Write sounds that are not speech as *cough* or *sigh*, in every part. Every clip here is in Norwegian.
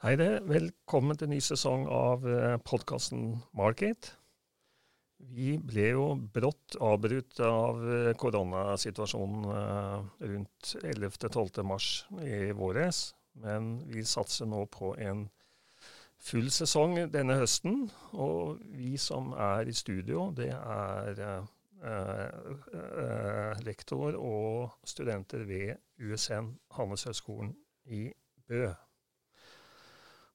Hei det, velkommen til ny sesong av podkasten Market. Vi ble jo brått avbrutt av koronasituasjonen rundt 11.-12. mars i våres. Men vi satser nå på en full sesong denne høsten. Og vi som er i studio, det er eh, eh, lektor og studenter ved USN, Handelshøyskolen i Bø.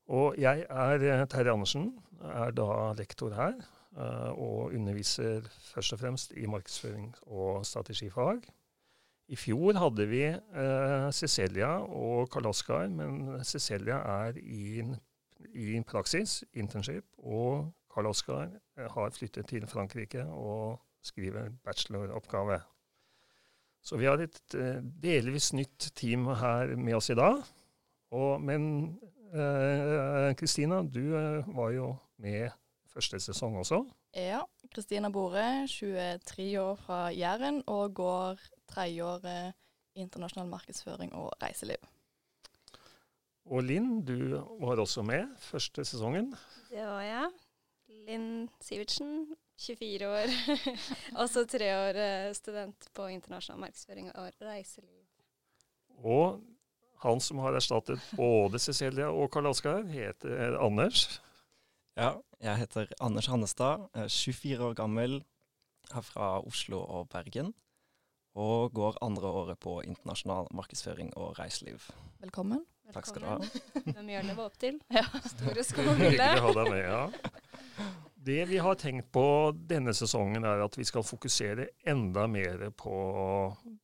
Og jeg er eh, Terje Andersen, er da lektor her, uh, og underviser først og fremst i markedsføring og strategifag. I fjor hadde vi uh, Cecilia og Karl Oskar, men Cecilia er i, i praksis, internship, og Karl Oskar har flyttet til Frankrike og skriver bacheloroppgave. Så vi har et delvis nytt team her med oss i dag. Og, men Kristina, uh, du uh, var jo med første sesong også. Ja. Kristina Bore, 23 år fra Jæren, og går tredjeåret internasjonal markedsføring og reiseliv. Og Linn, du var også med første sesongen. Det var jeg. Linn Sivertsen, 24 år. *laughs* også tre år student på internasjonal markedsføring og reiseliv. Og han som har erstattet både Cecilia og Karl Oskar, heter Anders. Ja, jeg heter Anders Hannestad, er 24 år gammel, er fra Oslo og Bergen. Og går andre året på internasjonal markedsføring og reiseliv. Velkommen. Takk skal du ha. Det er mye å leve opp til. Ja. Store *laughs* Hyggelig å ha deg med, ja. Det vi har tenkt på denne sesongen, er at vi skal fokusere enda mer på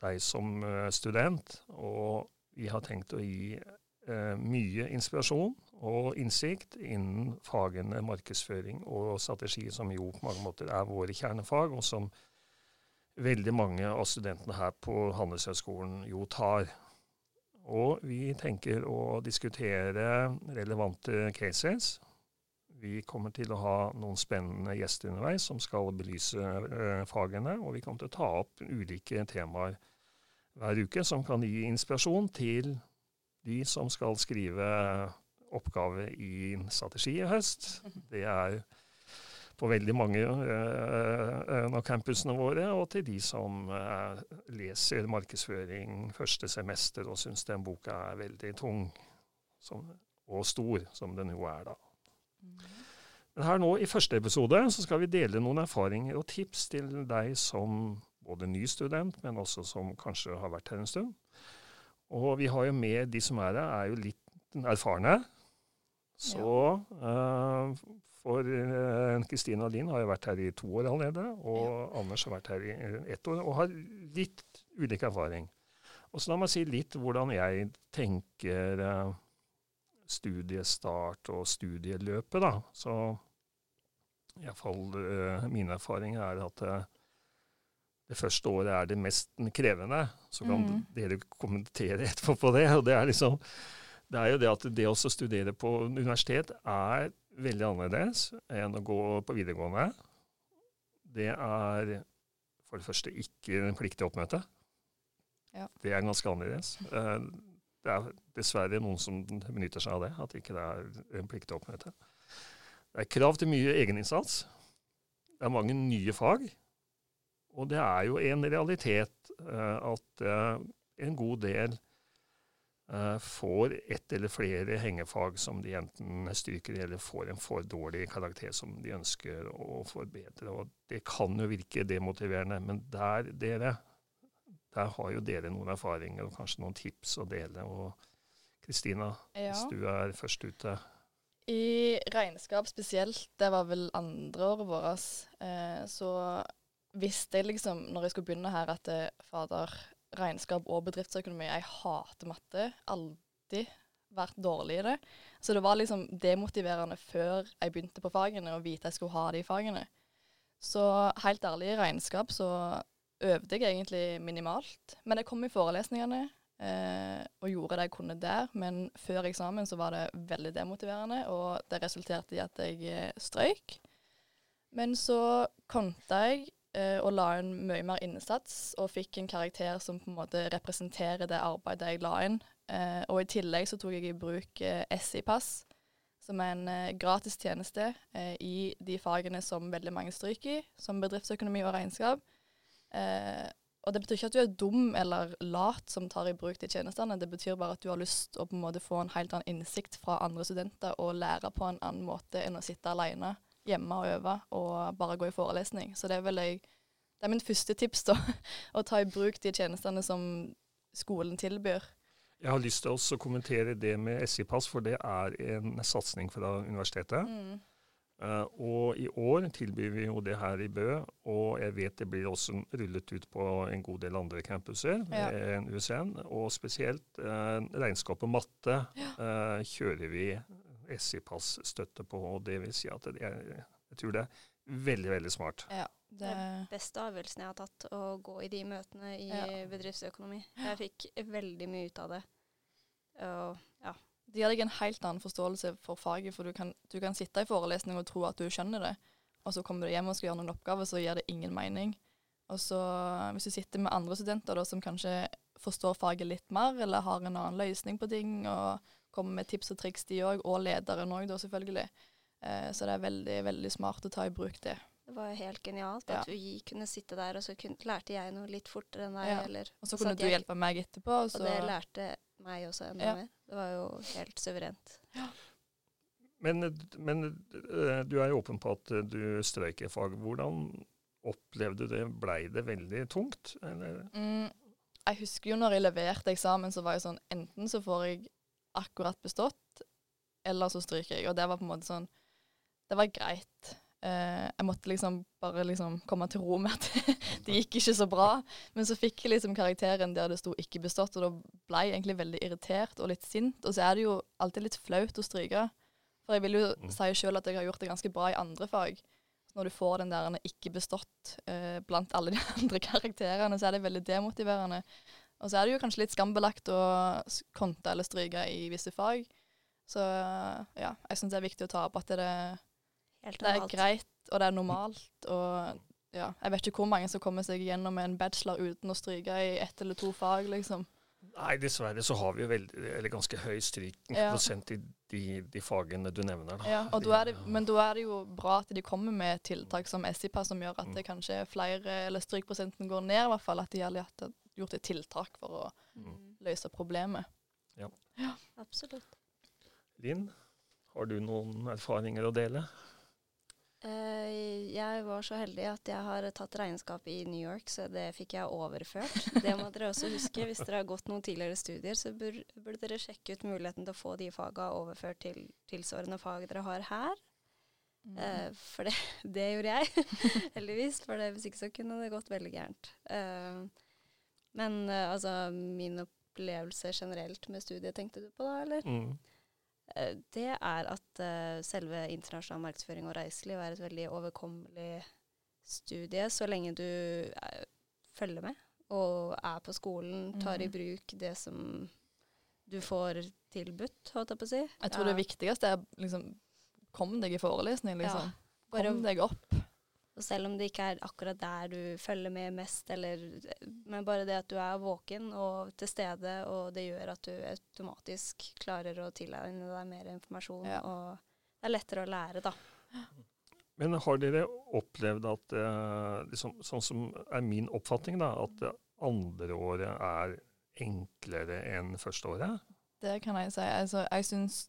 deg som eh, student. Og vi har tenkt å gi eh, mye inspirasjon og innsikt innen fagene markedsføring og strategi, som jo på mange måter er våre kjernefag, og som veldig mange av studentene her på Handelshøyskolen jo tar. Og vi tenker å diskutere relevante cases. Vi kommer til å ha noen spennende gjester underveis som skal belyse eh, fagene, og vi kommer til å ta opp ulike temaer hver uke som kan gi inspirasjon til de som skal skrive oppgave i strategi i høst. Det er på veldig mange uh, av campusene våre, og til de som uh, leser markedsføring første semester og syns den boka er veldig tung som, og stor, som den jo er da. Men her nå i første episode så skal vi dele noen erfaringer og tips til deg som både ny student, men også som kanskje har vært her en stund. Og vi har jo med de som er her, er jo litt erfarne. Så uh, for Kristina uh, Linn har jo vært her i to år allerede, og ja. Anders har vært her i ett år og har litt ulik erfaring. Og så la meg si litt hvordan jeg tenker uh, studiestart og studieløpet, da. Så iallfall uh, min erfaring er at det første året er det mest krevende. Så kan mm. dere kommentere etterpå på det. og det er liksom det er jo det at det å studere på universitet er veldig annerledes enn å gå på videregående. Det er for det første ikke en pliktig oppmøte. Ja. Det er ganske annerledes. Det er dessverre noen som benytter seg av det, at ikke det er en pliktig oppmøte. Det er krav til mye egeninnsats. Det er mange nye fag. Og det er jo en realitet at en god del får ett eller flere hengefag som de enten stryker eller får en for dårlig karakter som de ønsker å forbedre. Og det kan jo virke demotiverende, men der, dere, der har jo dere noen erfaringer og kanskje noen tips å dele. Og Kristina, Ja. hvis du er først ute. I regnskap spesielt, det var vel andreåret vårt, eh, så visste jeg liksom, når jeg skulle begynne her, at eh, fader, regnskap og bedriftsøkonomi Jeg hater matte. Alltid vært dårlig i det. Så det var liksom demotiverende før jeg begynte på fagene, å vite jeg skulle ha de fagene. Så helt ærlig, i regnskap så øvde jeg egentlig minimalt. Men jeg kom i forelesningene eh, og gjorde det jeg kunne der. Men før eksamen så var det veldig demotiverende, og det resulterte i at jeg eh, strøyk. Men så konta jeg og la inn mye mer innsats, og fikk en karakter som på en måte representerer det arbeidet jeg la inn. Eh, og i tillegg så tok jeg i bruk eh, SI-pass, som er en eh, gratis tjeneste eh, i de fagene som veldig mange stryker i, som bedriftsøkonomi og regnskap. Eh, og det betyr ikke at du er dum eller lat som tar i bruk de tjenestene. Det betyr bare at du har lyst å på en måte få en helt annen innsikt fra andre studenter og lære på en annen måte enn å sitte alene hjemme og øve og bare gå i forelesning. Så det er vel jeg, det er min første tips, da. *laughs* å ta i bruk de tjenestene som skolen tilbyr. Jeg har lyst til å kommentere det med SI-pass, for det er en satsing fra universitetet. Mm. Uh, og i år tilbyr vi jo det her i Bø, og jeg vet det blir også rullet ut på en god del andre campuser ja. USN. Og spesielt uh, regnskap og matte uh, kjører vi SI-pass-støtte på. og Det vil si at det er, jeg tror det er veldig, veldig smart. Ja, det er beste avgjørelsen jeg har tatt, å gå i de møtene i ja. bedriftsøkonomi. Jeg fikk veldig mye ut av det. Og ja, det gir deg en helt annen forståelse for faget, for du kan, du kan, sitte i forelesning og tro at du skjønner det, og så kommer du hjem og skal gjøre noen oppgaver, så gir det ingen mening. Og så hvis du sitter med andre studenter da, som kanskje forstår faget litt mer, eller har en annen løsning på ting, og kommer med tips og triks de òg, og lederen òg, da selvfølgelig. Eh, så det er veldig, veldig smart å ta i bruk det. Det var jo helt genialt at ja. vi kunne sitte der, og så kunne, lærte jeg noe litt fortere enn deg. Ja. Eller, og så kunne du hjelpe meg etterpå. Og, og det lærte meg også enda ja. mer. Det var jo helt suverent. Ja. Men, men, eh, du er jo åpen på at du strøyk i fag. Hvordan opplevde du det? Blei det veldig tungt? Mm, jeg husker jo når jeg leverte eksamen, så var jeg sånn Enten så får jeg akkurat bestått, eller så stryker jeg. Og det var på en måte sånn Det var greit. Uh, jeg måtte liksom bare liksom komme til ro med at *laughs* det gikk ikke så bra. Men så fikk jeg liksom karakteren der det sto 'ikke bestått', og da ble jeg egentlig veldig irritert og litt sint. Og så er det jo alltid litt flaut å stryke. For jeg vil jo mm. si sjøl at jeg har gjort det ganske bra i andre fag. Så når du får den der 'ikke bestått' uh, blant alle de *laughs* andre karakterene, så er det veldig demotiverende. Og så er det jo kanskje litt skambelagt å konte eller stryke i visse fag. Så ja, jeg syns det er viktig å ta opp at det er det er greit, og det er normalt. Og ja, jeg vet ikke hvor mange som kommer seg gjennom en bachelor uten å stryke i ett eller to fag, liksom. Nei, dessverre så har vi jo veldig, eller ganske høy strykprosent ja. i de, de, fagene du nevner. Da. Ja, da det, Men da er det jo bra at de kommer med tiltak som SIPA, som gjør at det kanskje flere, eller strykprosenten går ned, i hvert fall. At de har gjort et tiltak for å mm. løse problemet. Ja. ja. Absolutt. Linn, har du noen erfaringer å dele? Uh, jeg var så heldig at jeg har tatt regnskap i New York, så det fikk jeg overført. Det må dere også huske. Hvis dere har gått noen tidligere studier, så bur, burde dere sjekke ut muligheten til å få de faga overført til tilsvarende fag dere har her. Mm. Uh, for det, *laughs* det, gjorde jeg, *laughs* heldigvis. For det, hvis ikke så kunne det gått veldig gærent. Uh, men altså, min opplevelse generelt med studiet tenkte du på da, eller? Mm. Uh, det er at uh, selve internasjonal markedsføring og reiseliv er et veldig overkommelig studie, så lenge du uh, følger med og er på skolen, tar mm. i bruk det som du får tilbudt, holdt jeg på å si. Jeg tror ja. det viktigste er liksom Kom deg i forelesning, liksom. Ja. Kom deg opp. Og selv om det ikke er akkurat der du følger med mest, eller, men bare det at du er våken og til stede, og det gjør at du automatisk klarer å tilegne deg mer informasjon. Ja. Og det er lettere å lære, da. Men har dere opplevd at eh, liksom, Sånn som er min oppfatning, da, at andreåret andre året er enklere enn første året? Det kan jeg si. Altså, jeg syns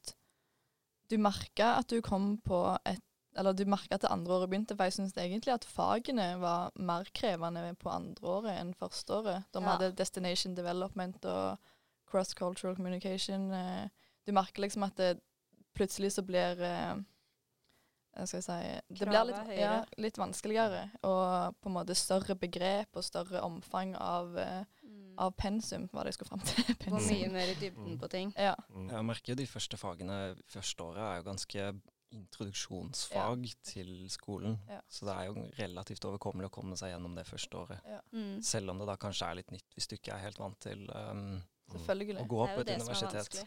du merker at du kom på et eller du merka at det andre året begynte, for jeg syns egentlig at fagene var mer krevende på andre året enn første året. De ja. hadde Destination Development og Cross-Cultural Communication. Eh, du merker liksom at det plutselig så blir hva skal jeg si Det blir litt, ja, litt, vanskeligere. Og på en måte større begrep og større omfang av, eh, mm. av pensum, var det jeg skulle fram til. Gå *laughs* mye mer i dybden på ting. Ja. Jeg merker jo de første fagene første året er jo ganske introduksjonsfag ja. til skolen. Ja. Så det er jo relativt overkommelig å komme seg gjennom det første året. Ja. Mm. Selv om det da kanskje er litt nytt, hvis du ikke er helt vant til um, å gå på et universitet.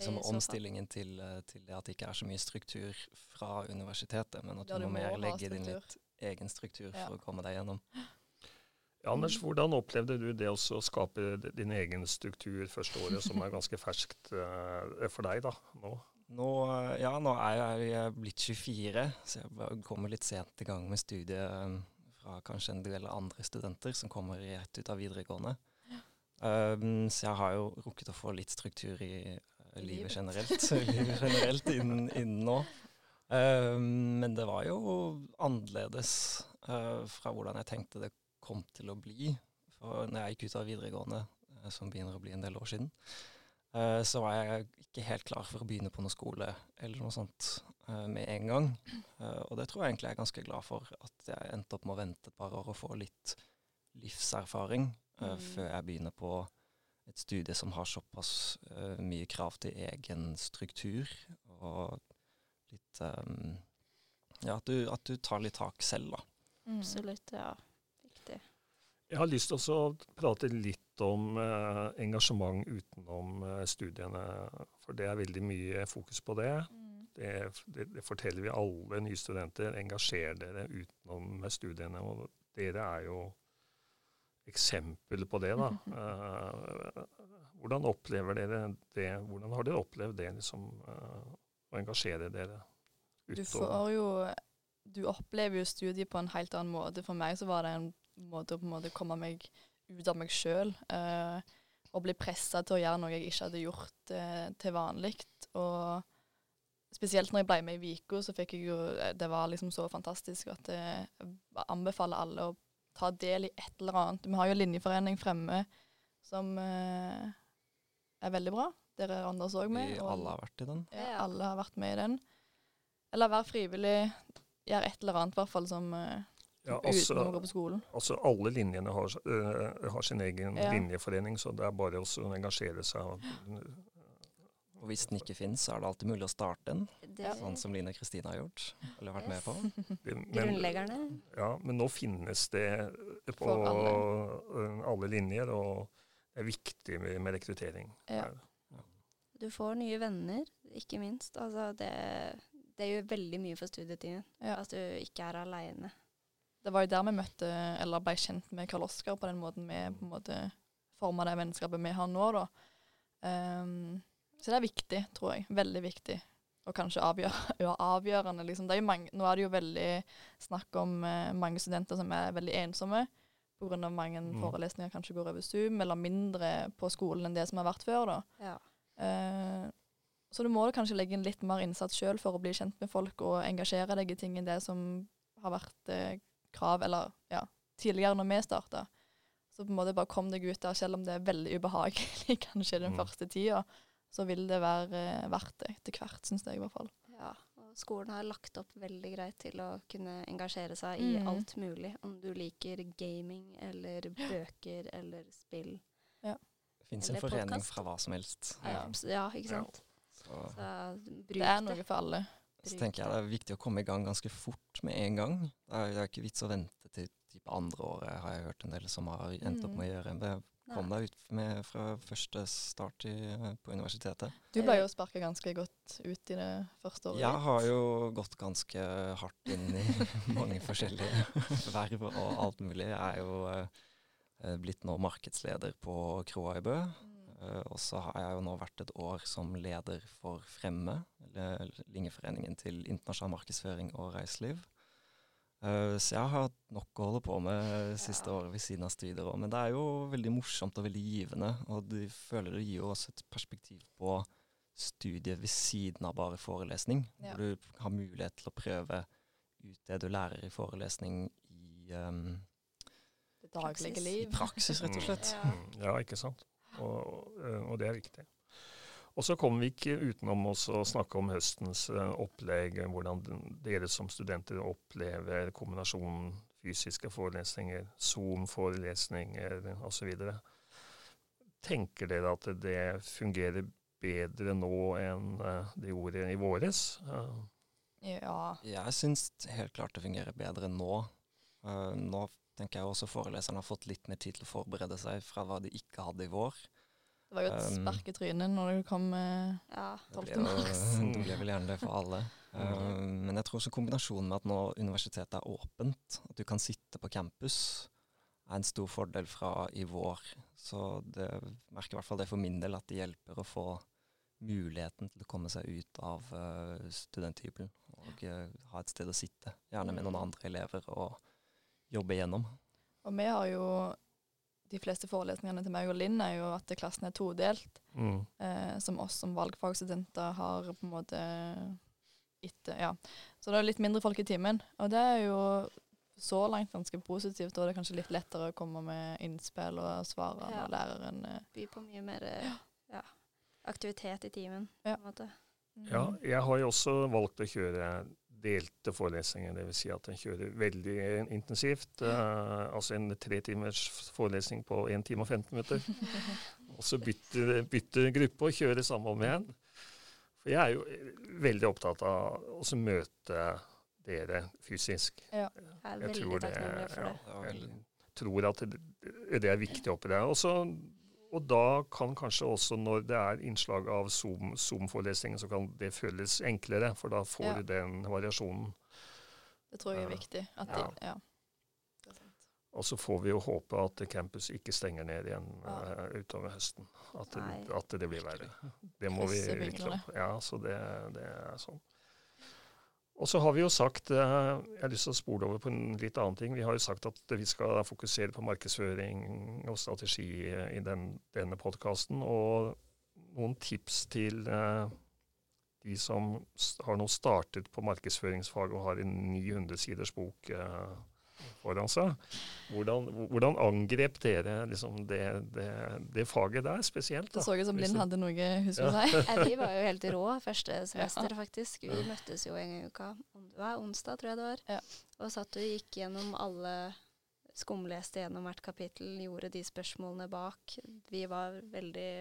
Liksom omstillingen til, eh, til, det at det ikke er så mye struktur fra universitetet, men at du, du må mer legge din litt egen struktur for å komme deg gjennom. Ja, Anders, hvordan opplevde du det å skape din egen struktur første året, som er ganske ferskt uh, for deg da, nå? Nå, ja, nå er jeg blitt 24, så jeg kommer litt sent i gang med studiet fra kanskje en del andre studenter som kommer rett ut av videregående. Um, så jeg har jo rukket å få litt struktur i uh, livet generelt, *laughs* livet generelt innen, innen nå. Um, men det var jo annerledes uh, fra hvordan jeg tenkte det kom til å bli. For når jeg gikk ut av videregående, uh, som begynner å bli en del år siden, uh, så var jeg ikke helt klar for å begynne på noe skole eller noe sånt med en gang. og det tror jeg egentlig jeg er ganske glad for, at jeg endte opp med å vente et par år og få litt livserfaring mm. før jeg begynner på et studie som har såpass mye krav til egen struktur og litt um, Ja, at du, at du, tar litt tak selv, da. Mm. Absolutt, ja. Jeg har lyst til å prate litt om eh, engasjement utenom eh, studiene, for det er veldig mye fokus på det. Mm. Det, det, det, forteller vi alle nye studenter. Engasjer dere utenom studiene. Og dere er jo eksempel på det, da. Eh, hvordan opplever dere det? Hvordan har dere opplevd det, liksom, eh, å engasjere dere utover? Du får jo du opplever jo studiet på en helt annen måte. For meg så var det en måte å på en måte komme meg ut av meg sjøl. Eh, og bli pressa til å gjøre noe jeg ikke hadde gjort eh, til vanlig. Og spesielt når jeg ble med i Viko, så fikk jeg jo eh, Det var liksom så fantastisk at jeg anbefaler alle å ta del i et eller annet. Vi har jo Linjeforening fremme som eh, er veldig bra. Dere Anders òg med. Vi alle har vært i den? Ja, alle har vært med i den. Eller vær frivillig Gjør et eller annet, i hvert fall som uh, ja, altså, uten å gå på skolen. Altså Alle linjene har, uh, har sin egen ja. linjeforening, så det er bare å engasjere seg. Og hvis den ikke finnes, så er det alltid mulig å starte det. sånn som Line Kristine har gjort, eller vært med på. *laughs* Men, Grunnleggerne. Ja, men nå finnes det på alle. alle. linjer, og det er viktig med, med rekruttering. Ja. Du får nye venner, ikke minst. Altså det det gjør veldig mye for studietiden. Ja. At du ikke er aleine. Det var jo der vi møtte, eller ble kjent med Karl Oskar på den måten vi på en måte forma det vennskapet vi har nå, da. Um, så det er viktig, tror jeg. Veldig viktig. Og kanskje avgjør, *laughs* avgjørende. Liksom. Er mange, nå er det jo veldig snakk om uh, mange studenter som er veldig ensomme pga. mange mm. forelesninger kanskje går over Zoom, eller mindre på skolen enn det som har vært før. da. Ja. Uh, så du må kanskje legge inn litt mer innsats sjøl for å bli kjent med folk og engasjere deg i ting enn det som har vært eh, krav, eller ja, tidligere når vi starta. Så på en måte bare kom deg ut der, selv om det er veldig ubehagelig *laughs* kanskje den mm. første tida. Så vil det være eh, verdt det etter hvert, syns jeg i hvert fall. Ja, og skolen har lagt opp veldig greit til å kunne engasjere seg i mm. alt mulig. Om du liker gaming eller bøker eller spill. Ja. Det fins en forening podcast. fra hva som helst. Ja, ja ikke sant. Så, det er noe for alle. Så tenker jeg det er viktig å komme i gang ganske fort med en gang. Det er, det er ikke vits å vente til type andre året, har jeg hørt en del som har endt opp med å gjøre. Det kom deg ut med fra første start i, på universitetet. Du ble jo sparka ganske godt ut i det første året. Jeg har jo gått ganske hardt inn i *laughs* mange forskjellige *laughs* verv og alt mulig. Jeg er jo eh, blitt nå markedsleder på Kroa i Bø. Uh, og så har jeg jo nå vært et år som leder for Fremme, Linjeforeningen til internasjonal markedsføring og reiseliv. Uh, så jeg har hatt nok å holde på med siste ja. året ved siden av studier òg. Men det er jo veldig morsomt og veldig givende, og de føler det gir oss også et perspektiv på studiet ved siden av bare forelesning. Ja. Hvor du har mulighet til å prøve ut det du lærer i forelesning i um, Det daglige liv. I praksis, rett og slett. *laughs* Ja, mm. ja ikke sant. Og, eh, og det er viktig. Og så kommer vi ikke utenom å snakke om høstens eh, opplegg, hvordan dere som studenter opplever kombinasjonen fysiske forelesninger, Zoom-forelesninger osv. Tenker dere at det fungerer bedre nå enn eh, det gjorde i våres? Ja. Jeg syns helt klart det fungerer bedre nå. Nå tenker jeg også foreleserne har fått litt mer tid til å forberede seg fra hva de ikke hadde i vår. Det var jo et um, spark i trynet når du kom uh, ja, 12. mars. *laughs* Det ble vel gjerne det for alle. *laughs* Um, men jeg tror også kombinasjonen med at nå universitetet er åpent, at du kan sitte på campus, er en stor fordel fra i vår. Så det merker i hvert fall det for min del at det hjelper å få muligheten til å komme seg ut av uh, studenthybelen og uh, ha et sted å sitte, gjerne med noen mm. andre elever, og jobbe igjennom. Og vi har jo de fleste forelesningene til meg og Linn er jo at klassen er todelt. Mm. Eh, som oss som valgfagsstudenter har på en måte etter Ja. Så det er litt mindre folk i timen. Og det er jo så langt ganske positivt, og det er kanskje litt lettere å komme med innspill og svare ja. når læreren eh. By på mye mer ja. ja, aktivitet i timen, ja. på en måte. Mm. Ja, jeg har jo også valgt å kjøre delte forelesninger. Dvs. Si at en kjører veldig intensivt. Uh, altså en tre timers forelesning på 1 time og 15 minutter. *laughs* og så bytter, bytter gruppe og kjører samme om igjen. For jeg er jo veldig opptatt av å møte dere fysisk. Ja, jeg er veldig takknemlig for det. Ja, jeg tror at det, det er viktig oppi det. Og så og da kan kanskje også når det er innslag av Zoom-forelesninger, Zoom så kan det føles enklere, for da får ja. du den variasjonen. Det tror jeg er viktig. De, ja. Og så får vi jo håpe at campus ikke stenger ned igjen ja. uh, utover høsten. At det, at det, blir verre. *laughs* Det må vi virkelig Ja, så det, det er sånn. Og så har vi jo sagt, eh, jeg har lyst til å spole over på en litt annen ting. Vi har jo sagt at vi skal fokusere på markedsføring og strategi i den, denne podkasten. Og noen tips til eh, de som har nå startet på markedsføringsfag og har en 900 siders bok eh, foran seg. Hvordan, hvordan angrep dere liksom det, det, det, faget der spesielt? Da? Det så ut som Linn hadde noe husker ja. seg. vi var jo helt rå første *laughs* semester, faktisk. Vi møttes jo en gang i uka. Det onsdag, tror jeg det var. Ja. Og satt og gikk gjennom alle Skumleste gjennom hvert kapittel, gjorde de spørsmålene bak. Vi var veldig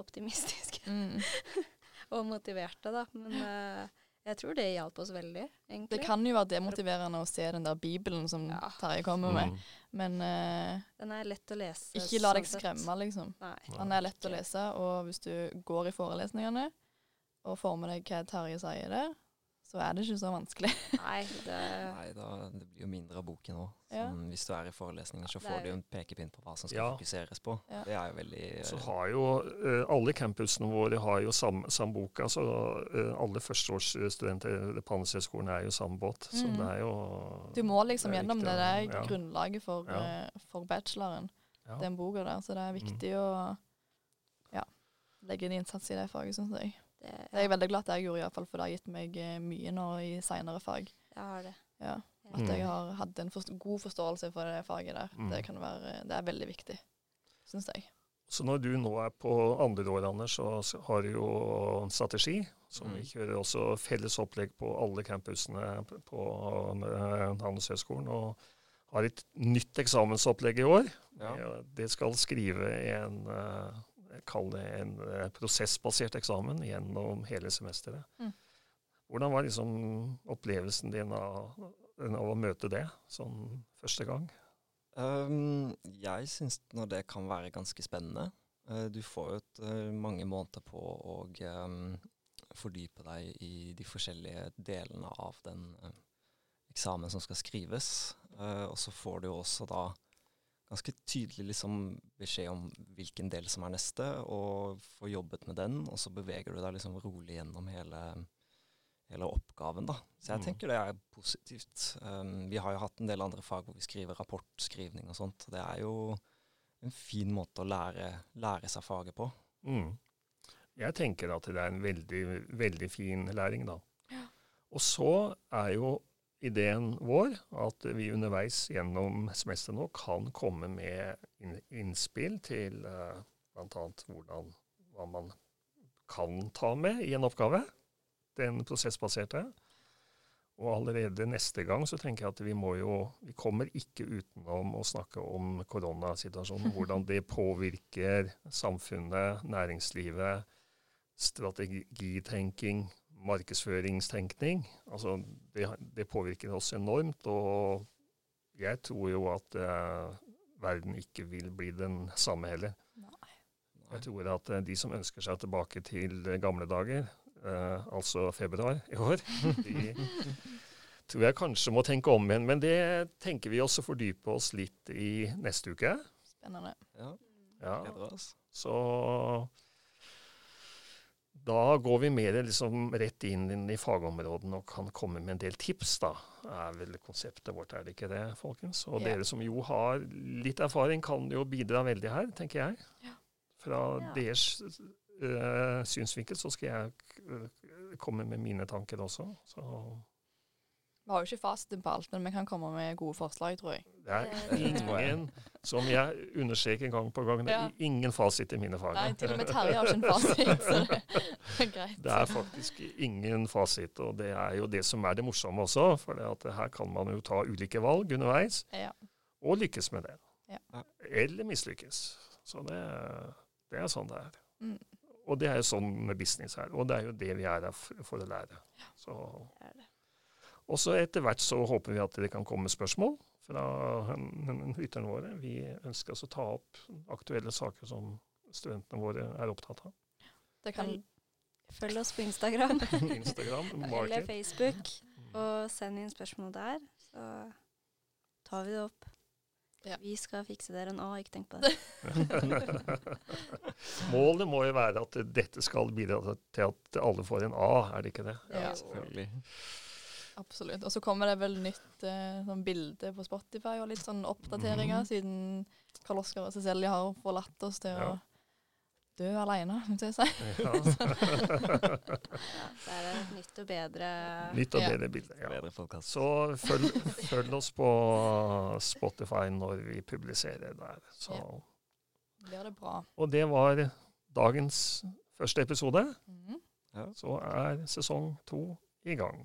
optimistiske mm. *laughs* og motiverte, da. Men uh, jeg tror det hjalp oss veldig, egentlig. Det kan jo være demotiverende å se den der Bibelen som ja. Terje kommer med, mm. men uh, Den er lett å lese. Ikke la deg sånn skremme, liksom. Nei. Den er lett å lese, og hvis du går i forelesningene og får med deg hva Terje sier der, så er det ikke så vanskelig. *laughs* Nei, det, Nei da, det blir jo mindre av boken òg. Ja. Hvis du er i forelesninger, så får du jo en pekepinn på hva som skal ja. fokuseres på. Ja. Det er jo veldig Så har jo uh, Alle campusene våre har jo samme sam samboka, Så uh, alle førsteårsstudenter på Handelshøyskolen er jo samme båt. Mm. Så det er jo Du må liksom gjennom det. Det er grunnlaget for, for bacheloren, den boka der. Så det er viktig mm. å legge en innsats i det faget, syns jeg. Det, ja. det er jeg veldig glad at jeg gjorde, i fall, for det har gitt meg eh, mye nå i seinere fag. Jeg har det. Ja. At jeg mm. har hatt en forst god forståelse for det faget der. Mm. Det, være, det, er veldig viktig, syns jeg. Så når du nå er på andre år, Anders, så har du jo en strategi. Som mm. vi kjører også felles opplegg på alle campusene på eh, Handelshøyskolen. Og har et nytt eksamensopplegg i år. Ja. Det skal skrive en uh, kall det en eh, prosessbasert eksamen gjennom hele semesteret. Mm. Hvordan var liksom opplevelsen din av, av, å møte det sånn første gang? Um, jeg syns nå det kan være ganske spennende. Uh, du får jo et, uh, mange måneder på å um, fordype deg i de forskjellige delene av den uh, eksamen som skal skrives. og så får du jo også da ganske tydelig liksom beskjed om hvilken del som er neste, og få jobbet med den, og så beveger du deg liksom rolig gjennom hele, hele oppgaven. da. Så jeg mm. tenker det er positivt. Um, vi har jo hatt en del andre fag hvor vi skriver rapportskrivning og sånt. Det er jo en fin måte å lære, lære seg faget på. Mm. Jeg tenker at det er en veldig, veldig fin læring, da. Ja. Og så er jo ideen vår at vi underveis gjennom semesteret nå kan komme med innspill til eh, bl.a. hvordan hva man kan ta med i en oppgave, den prosessbaserte. Og allerede neste gang så tenker jeg at vi må jo Vi kommer ikke utenom å snakke om koronasituasjonen. *laughs* Hvordan det påvirker samfunnet, næringslivet, strategitenking, markedsføringstenkning. Altså, det, det, påvirker oss enormt. Og jeg tror jo at uh, verden ikke vil bli den samme heller. Nei. Jeg tror at uh, de som ønsker seg tilbake til gamle dager, uh, altså februar i år, *laughs* de tror jeg kanskje må tenke om igjen. Men det tenker vi også fordype oss litt i neste uke. Spennende. Ja. ja. Så Da går vi mer liksom rett inn i fagområdene og kan komme med en del tips, da. er vel konseptet vårt, er det ikke det, folkens? Og ja. dere som jo har litt erfaring, kan jo bidra veldig her, tenker jeg. Ja. Fra ja. deres øh, synsvinkel så skal jeg komme med mine tanker også. Så vi har jo ikke fasiten på alt, men vi kan komme med gode forslag, tror jeg. Det er ingen, som jeg understreker gang på gang, det er ingen fasit i mine fag. Nei, til og med Terje har ikke en fasit, så det er greit. Det er faktisk ingen fasit, og det er jo det som er det morsomme også. For her kan man jo ta ulike valg underveis, ja. og lykkes med det. Ja. Eller mislykkes. Så det, det, er sånn det er. Mm. Og det er jo sånn med business her. Og det er jo det vi er her for, for å lære. Så... Det er det. Og så etter hvert så håper vi at det kan komme spørsmål fra lytterne våre. Vi ønsker oss å ta opp aktuelle saker som studentene våre er opptatt av. Det kan Følg oss på Instagram, *laughs* Instagram *laughs* eller Facebook, og send inn spørsmål der, så tar vi det opp. Ja. Vi skal fikse dere en A, ikke tenk på *laughs* det. Målet må jo være at dette skal bidra til at alle får en A, er det ikke det? Ja, selvfølgelig. Absolutt. Og så kommer det vel nytt eh, sånn bilde på Spotify og litt sånn oppdateringer, mm. siden Karl Oskar og Cecilie har forlatt oss til ja. å dø alene, må jeg si. Ja. *laughs* *laughs* ja, det er et nytt og bedre Nytt og bedre bilde, ja. Bedre så følg, følg, oss på Spotify når vi publiserer der. Så blir det bra. Og det var dagens første episode. Mm. Så er sesong to i gang.